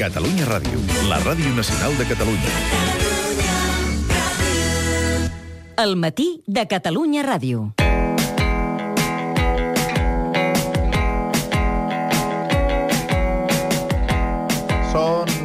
Catalunya Ràdio, la ràdio nacional de Catalunya. El matí de Catalunya Ràdio.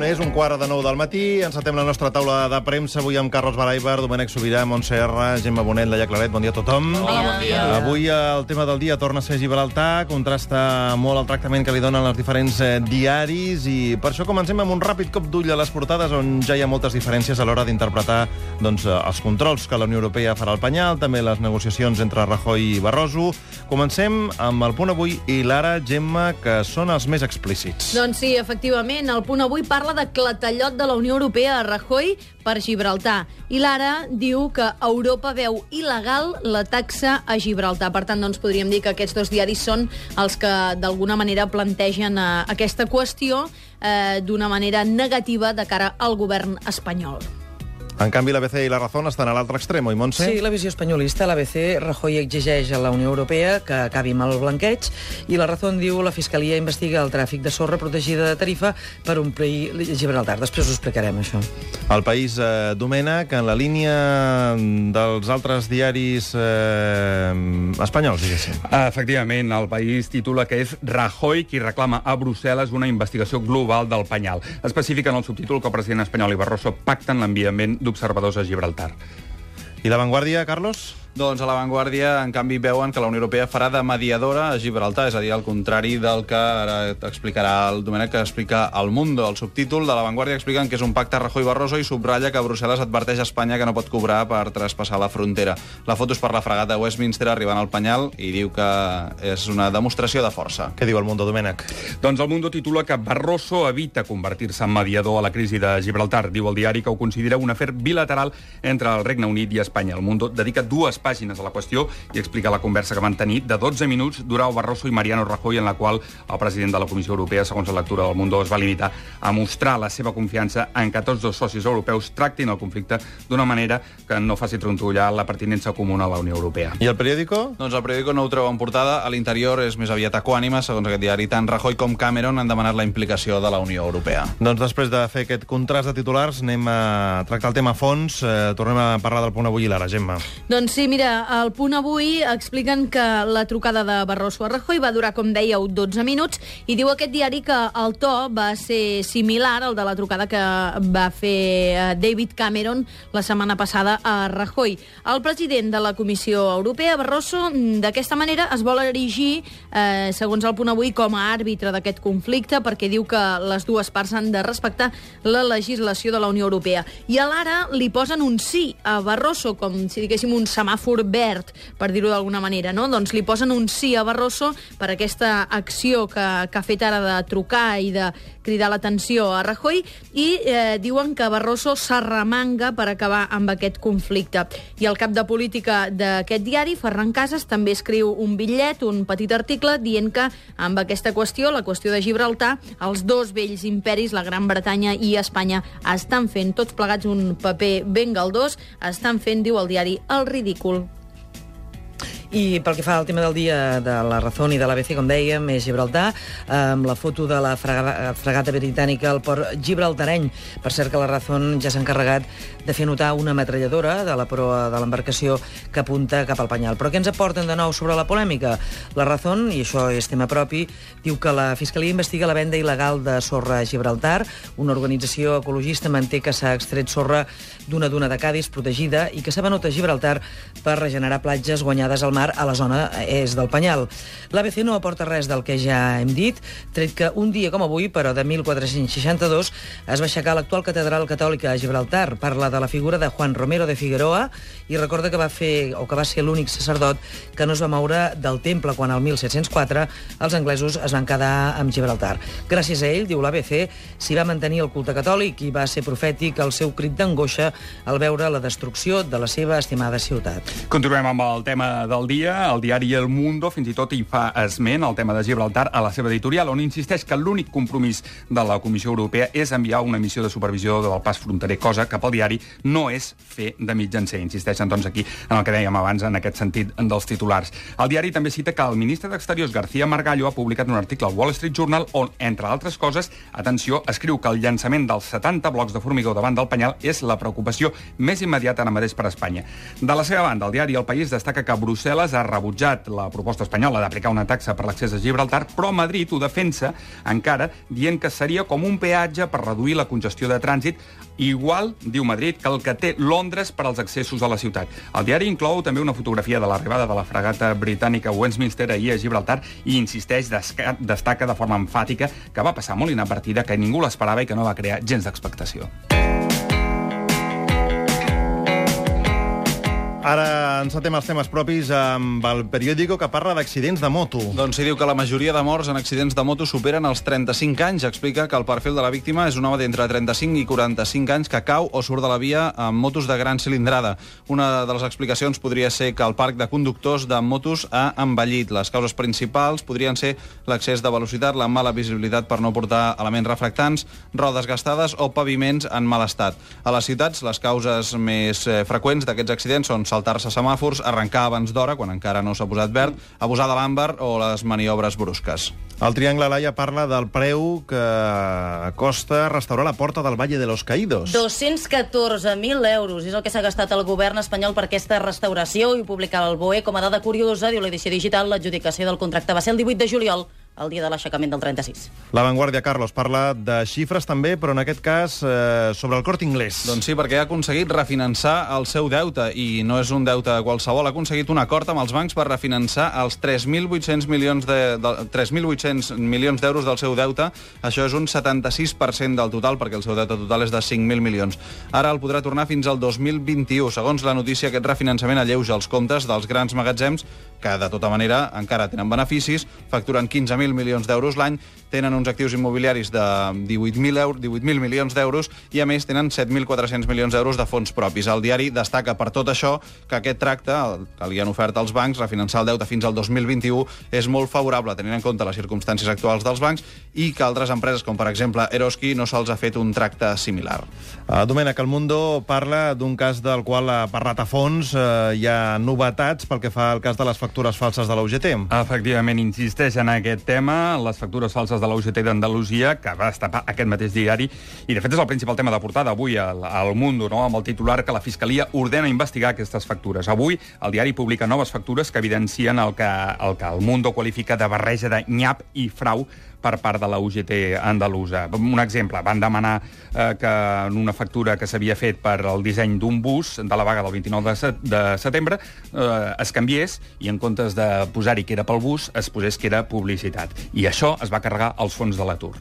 És un quart de nou del matí, encetem la nostra taula de premsa avui amb Carlos Baraibar, Domènec Sobirà, Montse R, Gemma Bonet, Laia Claret, bon dia a tothom. Hola, bon dia. Avui el tema del dia torna a ser Gibraltar, contrasta molt el tractament que li donen els diferents eh, diaris i per això comencem amb un ràpid cop d'ull a les portades on ja hi ha moltes diferències a l'hora d'interpretar doncs, eh, els controls que la Unió Europea farà al penyal, també les negociacions entre Rajoy i Barroso. Comencem amb el punt avui i l'ara, Gemma, que són els més explícits. Doncs sí, efectivament, el punt avui parla de clatallot de la Unió Europea a Rajoy per Gibraltar. I l'ara diu que Europa veu il·legal la taxa a Gibraltar. Per tant, doncs, podríem dir que aquests dos diaris són els que d'alguna manera plantegen eh, aquesta qüestió eh, d'una manera negativa de cara al govern espanyol. En canvi, l'ABC i la Razón estan a l'altre extrem, oi, Montse? Sí, la visió espanyolista, l'ABC, Rajoy exigeix a la Unió Europea que acabi amb el blanqueig i la Razón diu la Fiscalia investiga el tràfic de sorra protegida de tarifa per omplir Gibraltar. Després ho explicarem, això. El País, eh, Domènec, en la línia dels altres diaris eh, espanyols, diguéssim. Efectivament, el país titula que és Rajoy qui reclama a Brussel·les una investigació global del penyal. Especifica en el subtítol que el president espanyol i Barroso pacten l'enviament d'observadors a Gibraltar. I La Vanguardia, Carlos? Doncs a l'avantguàrdia, en canvi, veuen que la Unió Europea farà de mediadora a Gibraltar, és a dir, al contrari del que ara explicarà el Domènec, que explica El Mundo. El subtítol de l'avantguàrdia expliquen que és un pacte Rajoy-Barroso i subratlla que Brussel·les adverteix a Espanya que no pot cobrar per traspassar la frontera. La foto és per la fregata Westminster arribant al Penyal i diu que és una demostració de força. Què diu el Mundo, Domènec? Doncs el Mundo titula que Barroso evita convertir-se en mediador a la crisi de Gibraltar. Diu el diari que ho considera un afer bilateral entre el Regne Unit i Espanya. El Mundo dedica dues pàgines a la qüestió i explica la conversa que van tenir de 12 minuts durant Barroso i Mariano Rajoy, en la qual el president de la Comissió Europea, segons la lectura del Mundo, es va limitar a mostrar la seva confiança en que tots dos socis europeus tractin el conflicte d'una manera que no faci trontollar la pertinença comuna a la Unió Europea. I el periòdico? Doncs el periòdico no ho treu en portada. A l'interior és més aviat equànime, segons aquest diari. Tant Rajoy com Cameron han demanat la implicació de la Unió Europea. Doncs després de fer aquest contrast de titulars, anem a tractar el tema a fons. Eh, tornem a parlar del punt avui i l'ara, Gemma. Doncs sí, mira, al punt avui expliquen que la trucada de Barroso a Rajoy va durar, com dèieu, 12 minuts i diu aquest diari que el to va ser similar al de la trucada que va fer eh, David Cameron la setmana passada a Rajoy. El president de la Comissió Europea, Barroso, d'aquesta manera es vol erigir, eh, segons el punt avui, com a àrbitre d'aquest conflicte perquè diu que les dues parts han de respectar la legislació de la Unió Europea. I a l'ara li posen un sí a Barroso, com si diguéssim un semàfor verd per dir-ho d'alguna manera, no? Doncs li posen un sí a Barroso per aquesta acció que, que ha fet ara de trucar i de cridar l'atenció a Rajoy i eh, diuen que Barroso s'arremanga per acabar amb aquest conflicte. I el cap de política d'aquest diari, Ferran Casas, també escriu un bitllet, un petit article, dient que amb aquesta qüestió, la qüestió de Gibraltar, els dos vells imperis, la Gran Bretanya i Espanya, estan fent tots plegats un paper ben galdós, estan fent, diu el diari, el ridícul. I pel que fa al tema del dia de la Razón i de l'ABC, com dèiem, és Gibraltar, amb la foto de la frega fregata britànica al port gibraltareny. Per cert que la Razón ja s'ha encarregat de fer notar una metralladora de la proa de l'embarcació que apunta cap al penyal. Però què ens aporten de nou sobre la polèmica? La Razón, i això és tema propi, diu que la Fiscalia investiga la venda il·legal de sorra a Gibraltar. Una organització ecologista manté que s'ha extret sorra d'una duna de Cádiz protegida i que s'ha venut a Gibraltar per regenerar platges guanyades al mar a la zona és del Penyal. L'ABC no aporta res del que ja hem dit, tret que un dia com avui, però de 1462, es va aixecar l'actual catedral catòlica a Gibraltar. Parla de la figura de Juan Romero de Figueroa i recorda que va fer o que va ser l'únic sacerdot que no es va moure del temple quan al 1704 els anglesos es van quedar amb Gibraltar. Gràcies a ell, diu l'ABC, s'hi va mantenir el culte catòlic i va ser profètic el seu crit d'angoixa al veure la destrucció de la seva estimada ciutat. Continuem amb el tema del del dia, el diari El Mundo fins i tot hi fa esment al tema de Gibraltar a la seva editorial, on insisteix que l'únic compromís de la Comissió Europea és enviar una missió de supervisió del pas fronterer, cosa que pel diari no és fer de mitjancer. Insisteixen, doncs, aquí en el que dèiem abans, en aquest sentit dels titulars. El diari també cita que el ministre d'Exteriors, García Margallo, ha publicat un article al Wall Street Journal on, entre altres coses, atenció, escriu que el llançament dels 70 blocs de formigó davant del penyal és la preocupació més immediata ara mateix per Espanya. De la seva banda, el diari El País destaca que Brussel·les ha rebutjat la proposta espanyola d'aplicar una taxa per l'accés a Gibraltar, però Madrid ho defensa encara dient que seria com un peatge per reduir la congestió de trànsit igual, diu Madrid, que el que té Londres per als accessos a la ciutat. El diari inclou també una fotografia de l'arribada de la fregata britànica Westminster ahir a Gibraltar i insisteix, destaca de forma enfàtica que va passar molt inadvertida, que ningú l'esperava i que no va crear gens d'expectació. Ara encetem els temes propis amb el periòdico que parla d'accidents de moto. Doncs s'hi diu que la majoria de morts en accidents de moto superen els 35 anys. Explica que el perfil de la víctima és un home d'entre 35 i 45 anys que cau o surt de la via amb motos de gran cilindrada. Una de les explicacions podria ser que el parc de conductors de motos ha envellit. Les causes principals podrien ser l'accés de velocitat, la mala visibilitat per no portar elements refractants, rodes gastades o paviments en mal estat. A les ciutats, les causes més eh, freqüents d'aquests accidents són saltar-se semàfors, arrencar abans d'hora, quan encara no s'ha posat verd, abusar de l'àmbar o les maniobres brusques. El Triangle Laia parla del preu que costa restaurar la porta del Valle de los Caídos. 214.000 euros és el que s'ha gastat el govern espanyol per aquesta restauració i publicar el BOE com a dada curiosa, diu l'edició digital, l'adjudicació del contracte va ser el 18 de juliol el dia de l'aixecament del 36. La Vanguardia, Carlos, parla de xifres també, però en aquest cas eh, sobre el Cort Inglés. Doncs sí, perquè ha aconseguit refinançar el seu deute, i no és un deute qualsevol, ha aconseguit un acord amb els bancs per refinançar els 3.800 milions de, de 3.800 milions d'euros del seu deute. Això és un 76% del total, perquè el seu deute total és de 5.000 milions. Ara el podrà tornar fins al 2021. Segons la notícia, aquest refinançament alleuja els comptes dels grans magatzems, que de tota manera encara tenen beneficis, facturen 15.000 1.000 milions d'euros l'any, tenen uns actius immobiliaris de 18.000 eur, 18 milions d'euros i, a més, tenen 7.400 milions d'euros de fons propis. El diari destaca per tot això que aquest tracte, el que li han ofert als bancs, refinançar el deute fins al 2021, és molt favorable, tenint en compte les circumstàncies actuals dels bancs i que altres empreses, com per exemple Eroski, no se'ls ha fet un tracte similar. Uh, Domènec, el Mundo parla d'un cas del qual ha parlat a fons. Uh, hi ha novetats pel que fa al cas de les factures falses de la UGT. Efectivament, insisteix en aquest tema, les factures falses de la UGT d'Andalusia, que va destapar aquest mateix diari, i de fet és el principal tema de portada avui al, al Mundo, no? amb el titular que la Fiscalia ordena investigar aquestes factures. Avui el diari publica noves factures que evidencien el que el, que el Mundo qualifica de barreja de nyap i frau per part de la UGT andalusa. Un exemple, van demanar eh, que en una factura que s'havia fet per al disseny d'un bus de la vaga del 29 de, set de setembre eh, es canviés i en comptes de posar-hi que era pel bus es posés que era publicitat. I això es va carregar als fons de l'atur.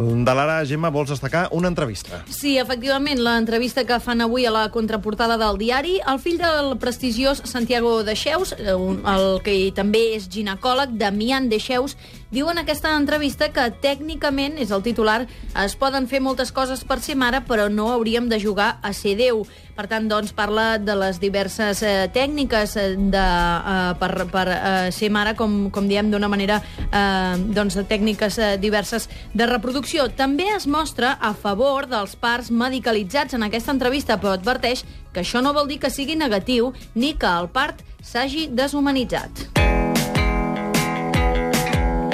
De l'ara, Gemma, vols destacar una entrevista. Sí, efectivament, l'entrevista que fan avui a la contraportada del diari, el fill del prestigiós Santiago de Xeus, eh, el que també és ginecòleg, Damián de Xeus, diu en aquesta entrevista que tècnicament, és el titular, es poden fer moltes coses per ser mare, però no hauríem de jugar a ser Déu. Per tant, doncs, parla de les diverses eh, tècniques eh, de, eh, per, per eh, ser mare, com, com diem d'una manera, eh, doncs, de tècniques eh, diverses de reproducció. També es mostra a favor dels parts medicalitzats en aquesta entrevista, però adverteix que això no vol dir que sigui negatiu ni que el part s'hagi deshumanitzat.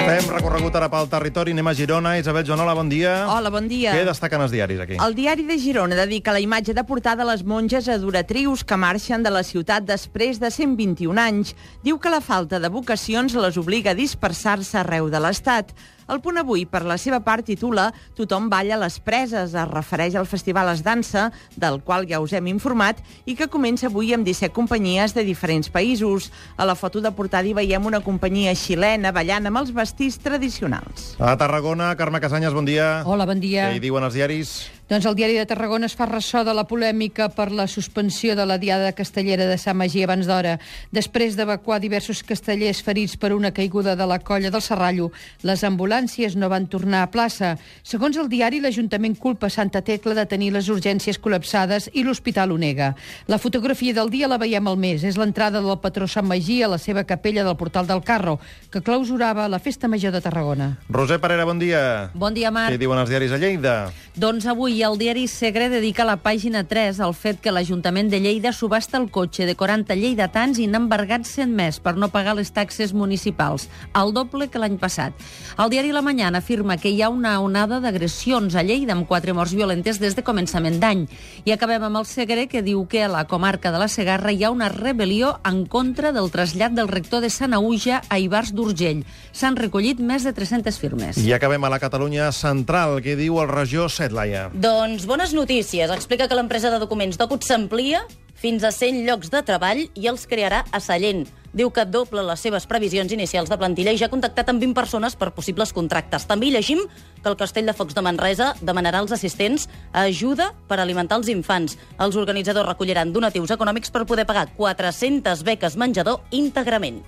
Fem recorregut ara pel territori, anem a Girona. Isabel Joanola, bon dia. Hola, bon dia. Què destaquen els diaris aquí? El diari de Girona dedica la imatge de portada a les monges adoratrius que marxen de la ciutat després de 121 anys. Diu que la falta de vocacions les obliga a dispersar-se arreu de l'Estat. El punt avui, per la seva part, titula Tothom balla les preses. Es refereix al Festival Es Dansa, del qual ja us hem informat, i que comença avui amb 17 companyies de diferents països. A la foto de portada hi veiem una companyia xilena ballant amb els vestits tradicionals. A Tarragona, Carme Casanyes, bon dia. Hola, bon dia. Què hi diuen els diaris? Doncs el diari de Tarragona es fa ressò de la polèmica per la suspensió de la diada castellera de Sant Magí abans d'hora. Després d'evacuar diversos castellers ferits per una caiguda de la colla del Serrallo, les ambulàncies no van tornar a plaça. Segons el diari, l'Ajuntament culpa Santa Tecla de tenir les urgències col·lapsades i l'hospital ho nega. La fotografia del dia la veiem al mes. És l'entrada del patró Sant Magí a la seva capella del Portal del Carro, que clausurava la Festa Major de Tarragona. Roser Parera, bon dia. Bon dia, Marc. Què diuen els diaris a Lleida? Doncs avui el diari Segre dedica la pàgina 3 al fet que l'Ajuntament de Lleida subhasta el cotxe de 40 lleidatans i n'ha embargat 100 més per no pagar les taxes municipals, el doble que l'any passat. El diari La Mañana afirma que hi ha una onada d'agressions a Lleida amb quatre morts violentes des de començament d'any. I acabem amb el Segre que diu que a la comarca de la Segarra hi ha una rebel·lió en contra del trasllat del rector de Sanauja a Ibars d'Urgell. S'han recollit més de 300 firmes. I acabem a la Catalunya central. Què diu el regió Set, Laia? Doncs bones notícies. Explica que l'empresa de documents Docut s'amplia fins a 100 llocs de treball i els crearà a Sallent. Diu que doble les seves previsions inicials de plantilla i ja ha contactat amb 20 persones per possibles contractes. També llegim que el Castell de Focs de Manresa demanarà als assistents ajuda per alimentar els infants. Els organitzadors recolliran donatius econòmics per poder pagar 400 beques menjador íntegrament.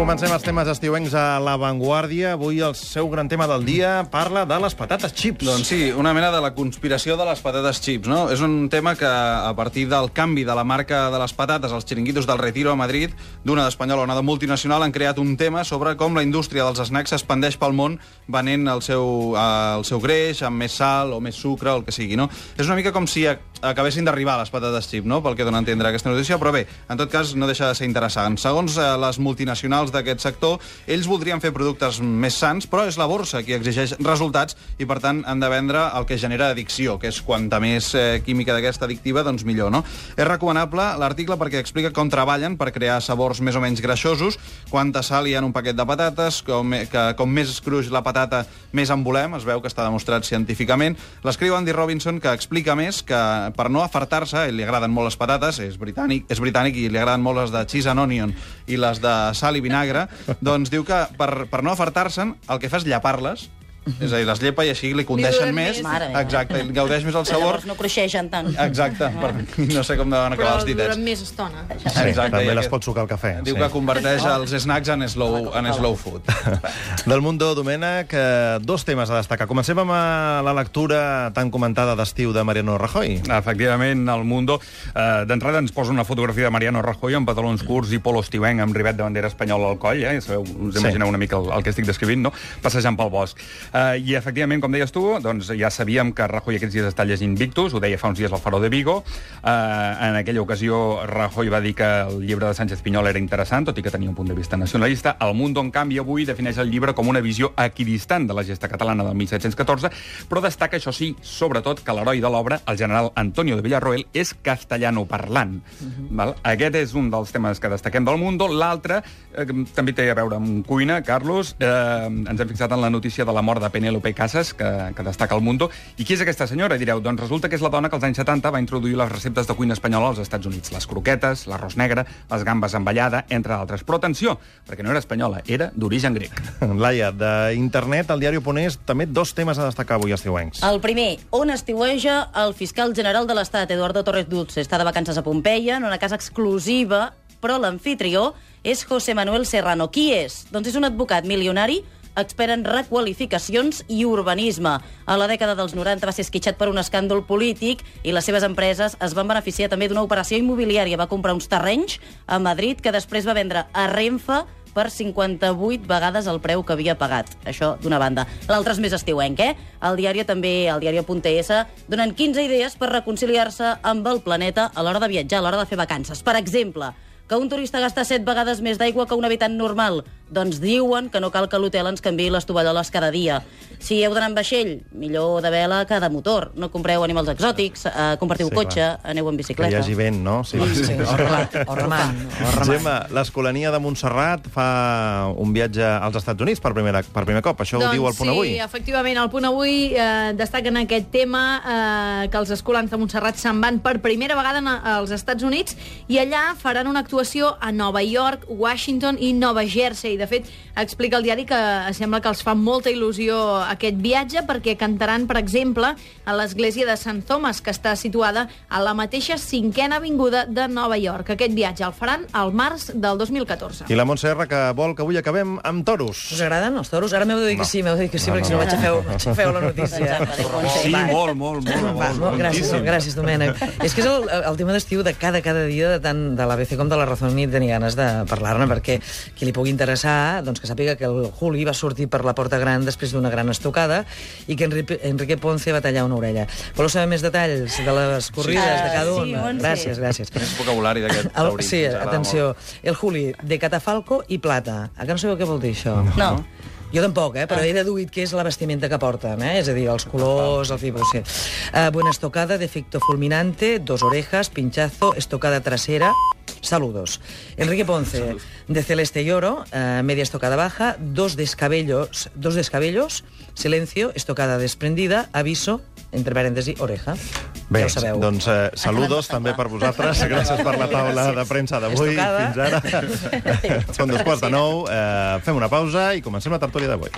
Comencem els temes estiuencs a l'avantguàrdia. Avui el seu gran tema del dia parla de les patates chips. Doncs sí, una mena de la conspiració de les patates chips, no? És un tema que, a partir del canvi de la marca de les patates, els xiringuitos del Retiro a Madrid, d'una d'espanyola a una de multinacional, han creat un tema sobre com la indústria dels snacks s'expandeix pel món venent el seu, eh, el seu greix amb més sal o més sucre o el que sigui, no? És una mica com si ac- acabessin d'arribar les patates chips, no?, pel que dona a entendre aquesta notícia, però bé, en tot cas, no deixa de ser interessant. Segons eh, les multinacionals d'aquest sector, ells voldrien fer productes més sants, però és la borsa qui exigeix resultats i, per tant, han de vendre el que genera addicció, que és quanta més eh, química d'aquesta addictiva, doncs millor, no? És recomanable l'article perquè explica com treballen per crear sabors més o menys greixosos, quanta sal hi ha en un paquet de patates, com, que com més cruix la patata, més en volem, es veu que està demostrat científicament. L'escriu Andy Robinson, que explica més que per no afartar-se, li agraden molt les patates, és britànic, és britànic i li agraden molt les de cheese and onion i les de sal i vinagre, doncs diu que per, per no afartar-se'n, el que fa és llepar-les, és a dir, les llepa i així li condeixen més. més. Mare meva. Exacte, i gaudeix més el sabor. Llavors no cruixeixen tant. Exacte, per, no sé com deuen acabar Però els ditets. duren més estona. Sí, Exacte, també les aquest- pot sucar al cafè. Diu sí. que converteix els snacks en slow, en slow food. Del Mundo, Domènec, eh, dos temes a destacar. Comencem amb eh, la lectura tan comentada d'estiu de Mariano Rajoy. Efectivament, el Mundo eh, d'entrada ens posa una fotografia de Mariano Rajoy amb pantalons curts i polo estiuenc amb rivet de bandera espanyola al coll, eh? Ja sabeu, us Sí. imagineu una mica el, el que estic descrivint, no? Passejant pel bosc. Eh, I, efectivament, com deies tu, doncs ja sabíem que Rajoy aquests dies està llegint Victus, ho deia fa uns dies al Faro de Vigo. Eh, en aquella ocasió, Rajoy va dir que el llibre de Sánchez Pinyol era interessant, tot i que tenia un punt de vista nacionalista. El Mundo, en canvi, avui defineix el llibre com una visió equidistant de la gesta catalana del 1714, però destaca, això sí, sobretot, que l'heroi de l'obra, el general Antonio de Villarroel, és castellano parlant. Val? Aquest és un dels temes que destaquem del Mundo. L'altre eh, també té a veure amb cuina, Carlos. Eh, ens hem fixat en la notícia de la mort de Penélope Casas, que, que destaca el Mundo. I qui és aquesta senyora? Direu, doncs resulta que és la dona que als anys 70 va introduir les receptes de cuina espanyola als Estats Units. Les croquetes, l'arròs negre, les gambes amb ballada, entre d'altres. Però atenció, perquè no era espanyola, era d'origen grec. Laia, d'internet, el diari Ponés, també dos temes a destacar avui estiuencs. El primer, on estiueja el fiscal general de l'Estat, Eduardo Torres Dulce. Està de vacances a Pompeia, en una casa exclusiva, però l'anfitrió és José Manuel Serrano. Qui és? Doncs és un advocat milionari expert en requalificacions i urbanisme. A la dècada dels 90 va ser esquitxat per un escàndol polític i les seves empreses es van beneficiar també d'una operació immobiliària. Va comprar uns terrenys a Madrid que després va vendre a Renfe per 58 vegades el preu que havia pagat. Això d'una banda. L'altre és més estiuenc, eh? El diari també, el diari.es, donen 15 idees per reconciliar-se amb el planeta a l'hora de viatjar, a l'hora de fer vacances. Per exemple, que un turista gasta 7 vegades més d'aigua que un habitant normal. Doncs diuen que no cal que l'hotel ens canviï les tovalloles cada dia. Si heu d'anar amb vaixell, millor de vela que de motor. No compreu animals exòtics, eh, compartiu Sí, cotxe, clar. aneu en Que bicicleta. hi hagi vent, no? Sí, Sí, rela, o remant. O remant. Gemma, l'Escolania de Montserrat fa un viatge als Estats Units per, primera, per primer cop. Això ho diu el punt Doncs sí, avui. efectivament, el punt avui eh, destaquen aquest tema eh, que els escolans de Montserrat se'n van per primera vegada en- als Estats Units i allà faran una actuació a Nova York, Washington i Nova Jersey. De fet, explica el diari que sembla que els fa molta il·lusió aquest viatge perquè cantaran, per exemple, a l'església de Sant Thomas, que està situada a la mateixa cinquena avinguda de Nova York. Aquest viatge el faran al març del 2014. I la Montse R, que vol que avui acabem amb toros. Us agraden els toros? Ara m'heu de dir que sí, m'heu de dir que sí, No, perquè si no, no no. vaig a feu, vaig a feu la notícia. Sí, molt, molt, molt. Va, molt, gràcies, gràcies, Domènec. És que és el, el tema d'estiu de cada, cada dia, de tant de l'ABC com de la Razón, i tenia ganes de parlar-ne, perquè qui li pugui interessar, doncs que sàpiga que el Juli va sortir per la porta gran després d'una gran estocada i que Enrique, Enrique Ponce va tallar una orella. Voleu saber més detalls de les corrides Sí. de cada Sí, un? Montse. gràcies, gràcies. Més vocabulari d'aquest taurí. sí, atenció. El Juli, de catafalco i plata. A que no sabeu què vol dir això? No. Jo tampoc, eh? però he deduït que és la vestimenta que porten, eh? és a dir, els colors, el tipus... Sí. Uh, buena estocada, defecto fulminante, dos orejas, pinchazo, estocada trasera... Saludos. Enrique Ponce, de celeste y oro, eh, media estocada baja, dos descabellos, dos descabellos, silencio, estocada desprendida, aviso, entre parèntesi, oreja. Bé, ja sabeu. doncs eh, saludos també per vosaltres. Gràcies per la taula de premsa d'avui. Fins ara. Són dos quarts de nou. Eh, fem una pausa i comencem la tertúlia d'avui.